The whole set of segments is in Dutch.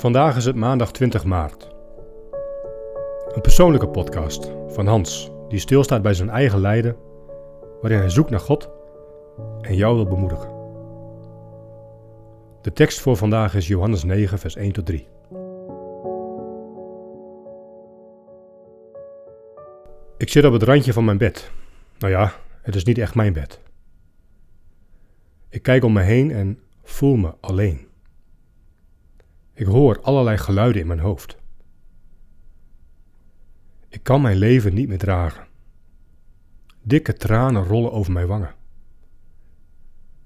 Vandaag is het maandag 20 maart. Een persoonlijke podcast van Hans, die stilstaat bij zijn eigen lijden, waarin hij zoekt naar God en jou wil bemoedigen. De tekst voor vandaag is Johannes 9, vers 1 tot 3. Ik zit op het randje van mijn bed. Nou ja, het is niet echt mijn bed. Ik kijk om me heen en voel me alleen. Ik hoor allerlei geluiden in mijn hoofd. Ik kan mijn leven niet meer dragen. Dikke tranen rollen over mijn wangen.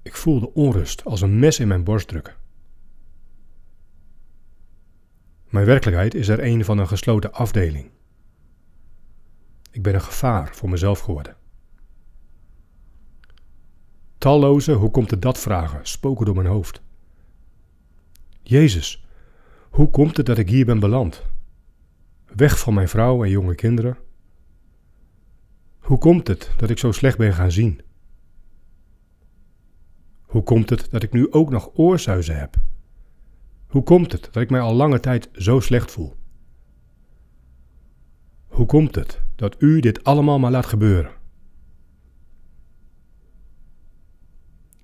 Ik voel de onrust als een mes in mijn borst drukken. Mijn werkelijkheid is er een van een gesloten afdeling. Ik ben een gevaar voor mezelf geworden. Talloze, hoe komt het dat vragen, spoken door mijn hoofd. Jezus, hoe komt het dat ik hier ben beland? Weg van mijn vrouw en jonge kinderen? Hoe komt het dat ik zo slecht ben gaan zien? Hoe komt het dat ik nu ook nog oorzuizen heb? Hoe komt het dat ik mij al lange tijd zo slecht voel? Hoe komt het dat u dit allemaal maar laat gebeuren?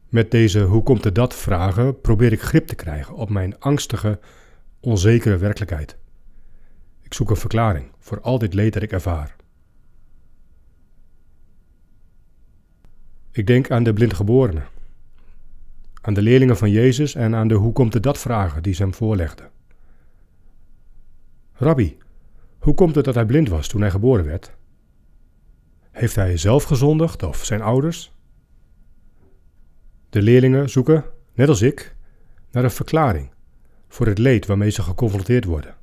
Met deze hoe komt het dat vragen probeer ik grip te krijgen op mijn angstige onzekere werkelijkheid. Ik zoek een verklaring voor al dit leed dat ik ervaar. Ik denk aan de blindgeborenen, aan de leerlingen van Jezus en aan de hoe komt het dat vragen die ze hem voorlegden. Rabbi, hoe komt het dat hij blind was toen hij geboren werd? Heeft hij zelf gezondigd of zijn ouders? De leerlingen zoeken, net als ik, naar een verklaring voor het leed waarmee ze geconfronteerd worden.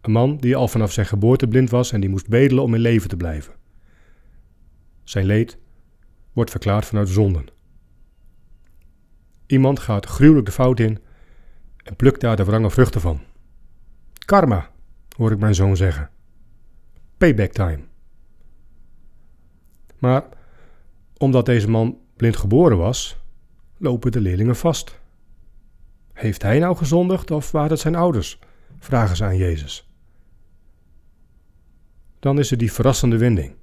Een man die al vanaf zijn geboorte blind was en die moest bedelen om in leven te blijven. Zijn leed wordt verklaard vanuit zonden. Iemand gaat gruwelijk de fout in en plukt daar de wrange vruchten van. Karma, hoor ik mijn zoon zeggen. Payback time. Maar omdat deze man blind geboren was, lopen de leerlingen vast. Heeft hij nou gezondigd of waren het zijn ouders? vragen ze aan Jezus. Dan is er die verrassende wending.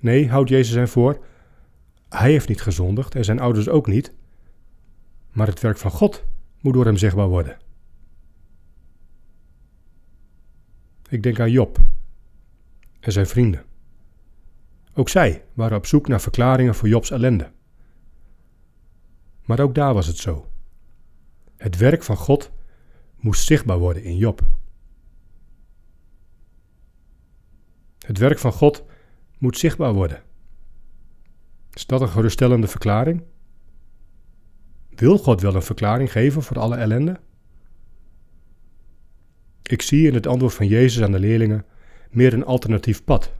Nee, houdt Jezus hen voor, hij heeft niet gezondigd en zijn ouders ook niet, maar het werk van God moet door hem zichtbaar worden. Ik denk aan Job en zijn vrienden. Ook zij waren op zoek naar verklaringen voor Jobs ellende. Maar ook daar was het zo. Het werk van God moest zichtbaar worden in Job. Het werk van God moet zichtbaar worden. Is dat een geruststellende verklaring? Wil God wel een verklaring geven voor alle ellende? Ik zie in het antwoord van Jezus aan de leerlingen meer een alternatief pad.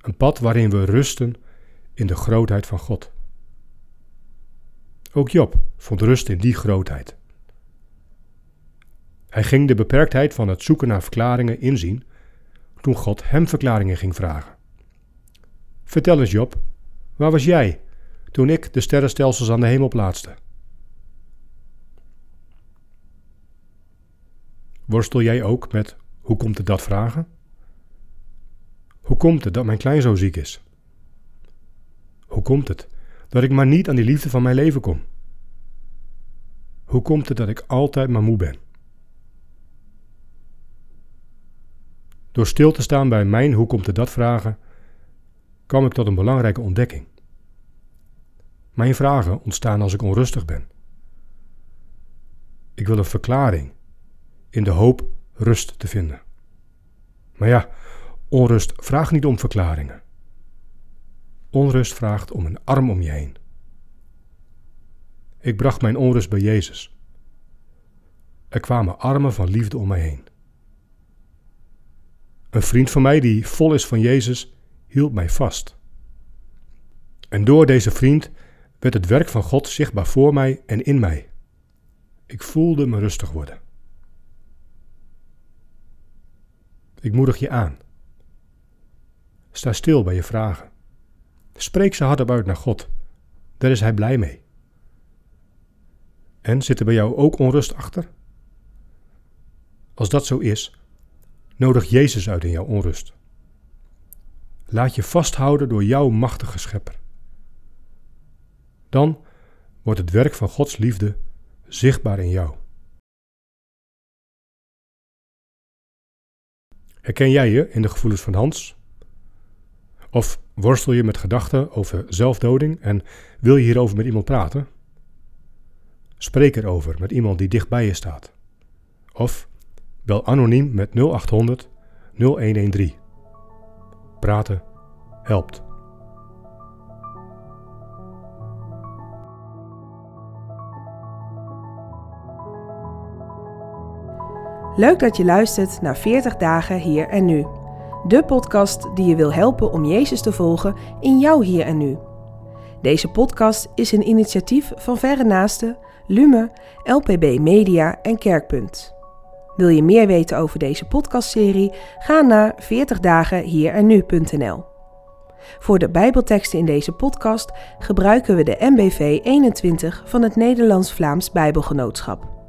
Een pad waarin we rusten in de grootheid van God. Ook Job vond rust in die grootheid. Hij ging de beperktheid van het zoeken naar verklaringen inzien toen God hem verklaringen ging vragen. Vertel eens, Job, waar was jij toen ik de sterrenstelsels aan de hemel plaatste? Worstel jij ook met hoe komt het dat vragen? Hoe komt het dat mijn kleinzoon ziek is? Hoe komt het dat ik maar niet aan die liefde van mijn leven kom? Hoe komt het dat ik altijd maar moe ben? Door stil te staan bij mijn hoe komt het dat vragen, kwam ik tot een belangrijke ontdekking. Mijn vragen ontstaan als ik onrustig ben. Ik wil een verklaring in de hoop rust te vinden. Maar ja, onrust vraagt niet om verklaringen. Onrust vraagt om een arm om je heen. Ik bracht mijn onrust bij Jezus. Er kwamen armen van liefde om mij heen. Een vriend van mij die vol is van Jezus hield mij vast. En door deze vriend werd het werk van God zichtbaar voor mij en in mij. Ik voelde me rustig worden. Ik moedig je aan. Sta stil bij je vragen. Spreek ze hardop uit naar God. Daar is Hij blij mee. En zit er bij jou ook onrust achter? Als dat zo is, nodig Jezus uit in jouw onrust. Laat je vasthouden door jouw machtige schepper. Dan wordt het werk van Gods liefde zichtbaar in jou. Herken jij je in de gevoelens van Hans? Of worstel je met gedachten over zelfdoding en wil je hierover met iemand praten? Spreek erover met iemand die dicht bij je staat. Of bel anoniem met 0800 0113. Praten helpt. Leuk dat je luistert naar 40 dagen hier en nu. De podcast die je wil helpen om Jezus te volgen in jouw hier en nu. Deze podcast is een initiatief van Verre Naasten, Lume, LPB Media en Kerkpunt. Wil je meer weten over deze podcastserie? Ga naar 40dagenhierennu.nl. Voor de Bijbelteksten in deze podcast gebruiken we de MBV 21 van het Nederlands-Vlaams Bijbelgenootschap.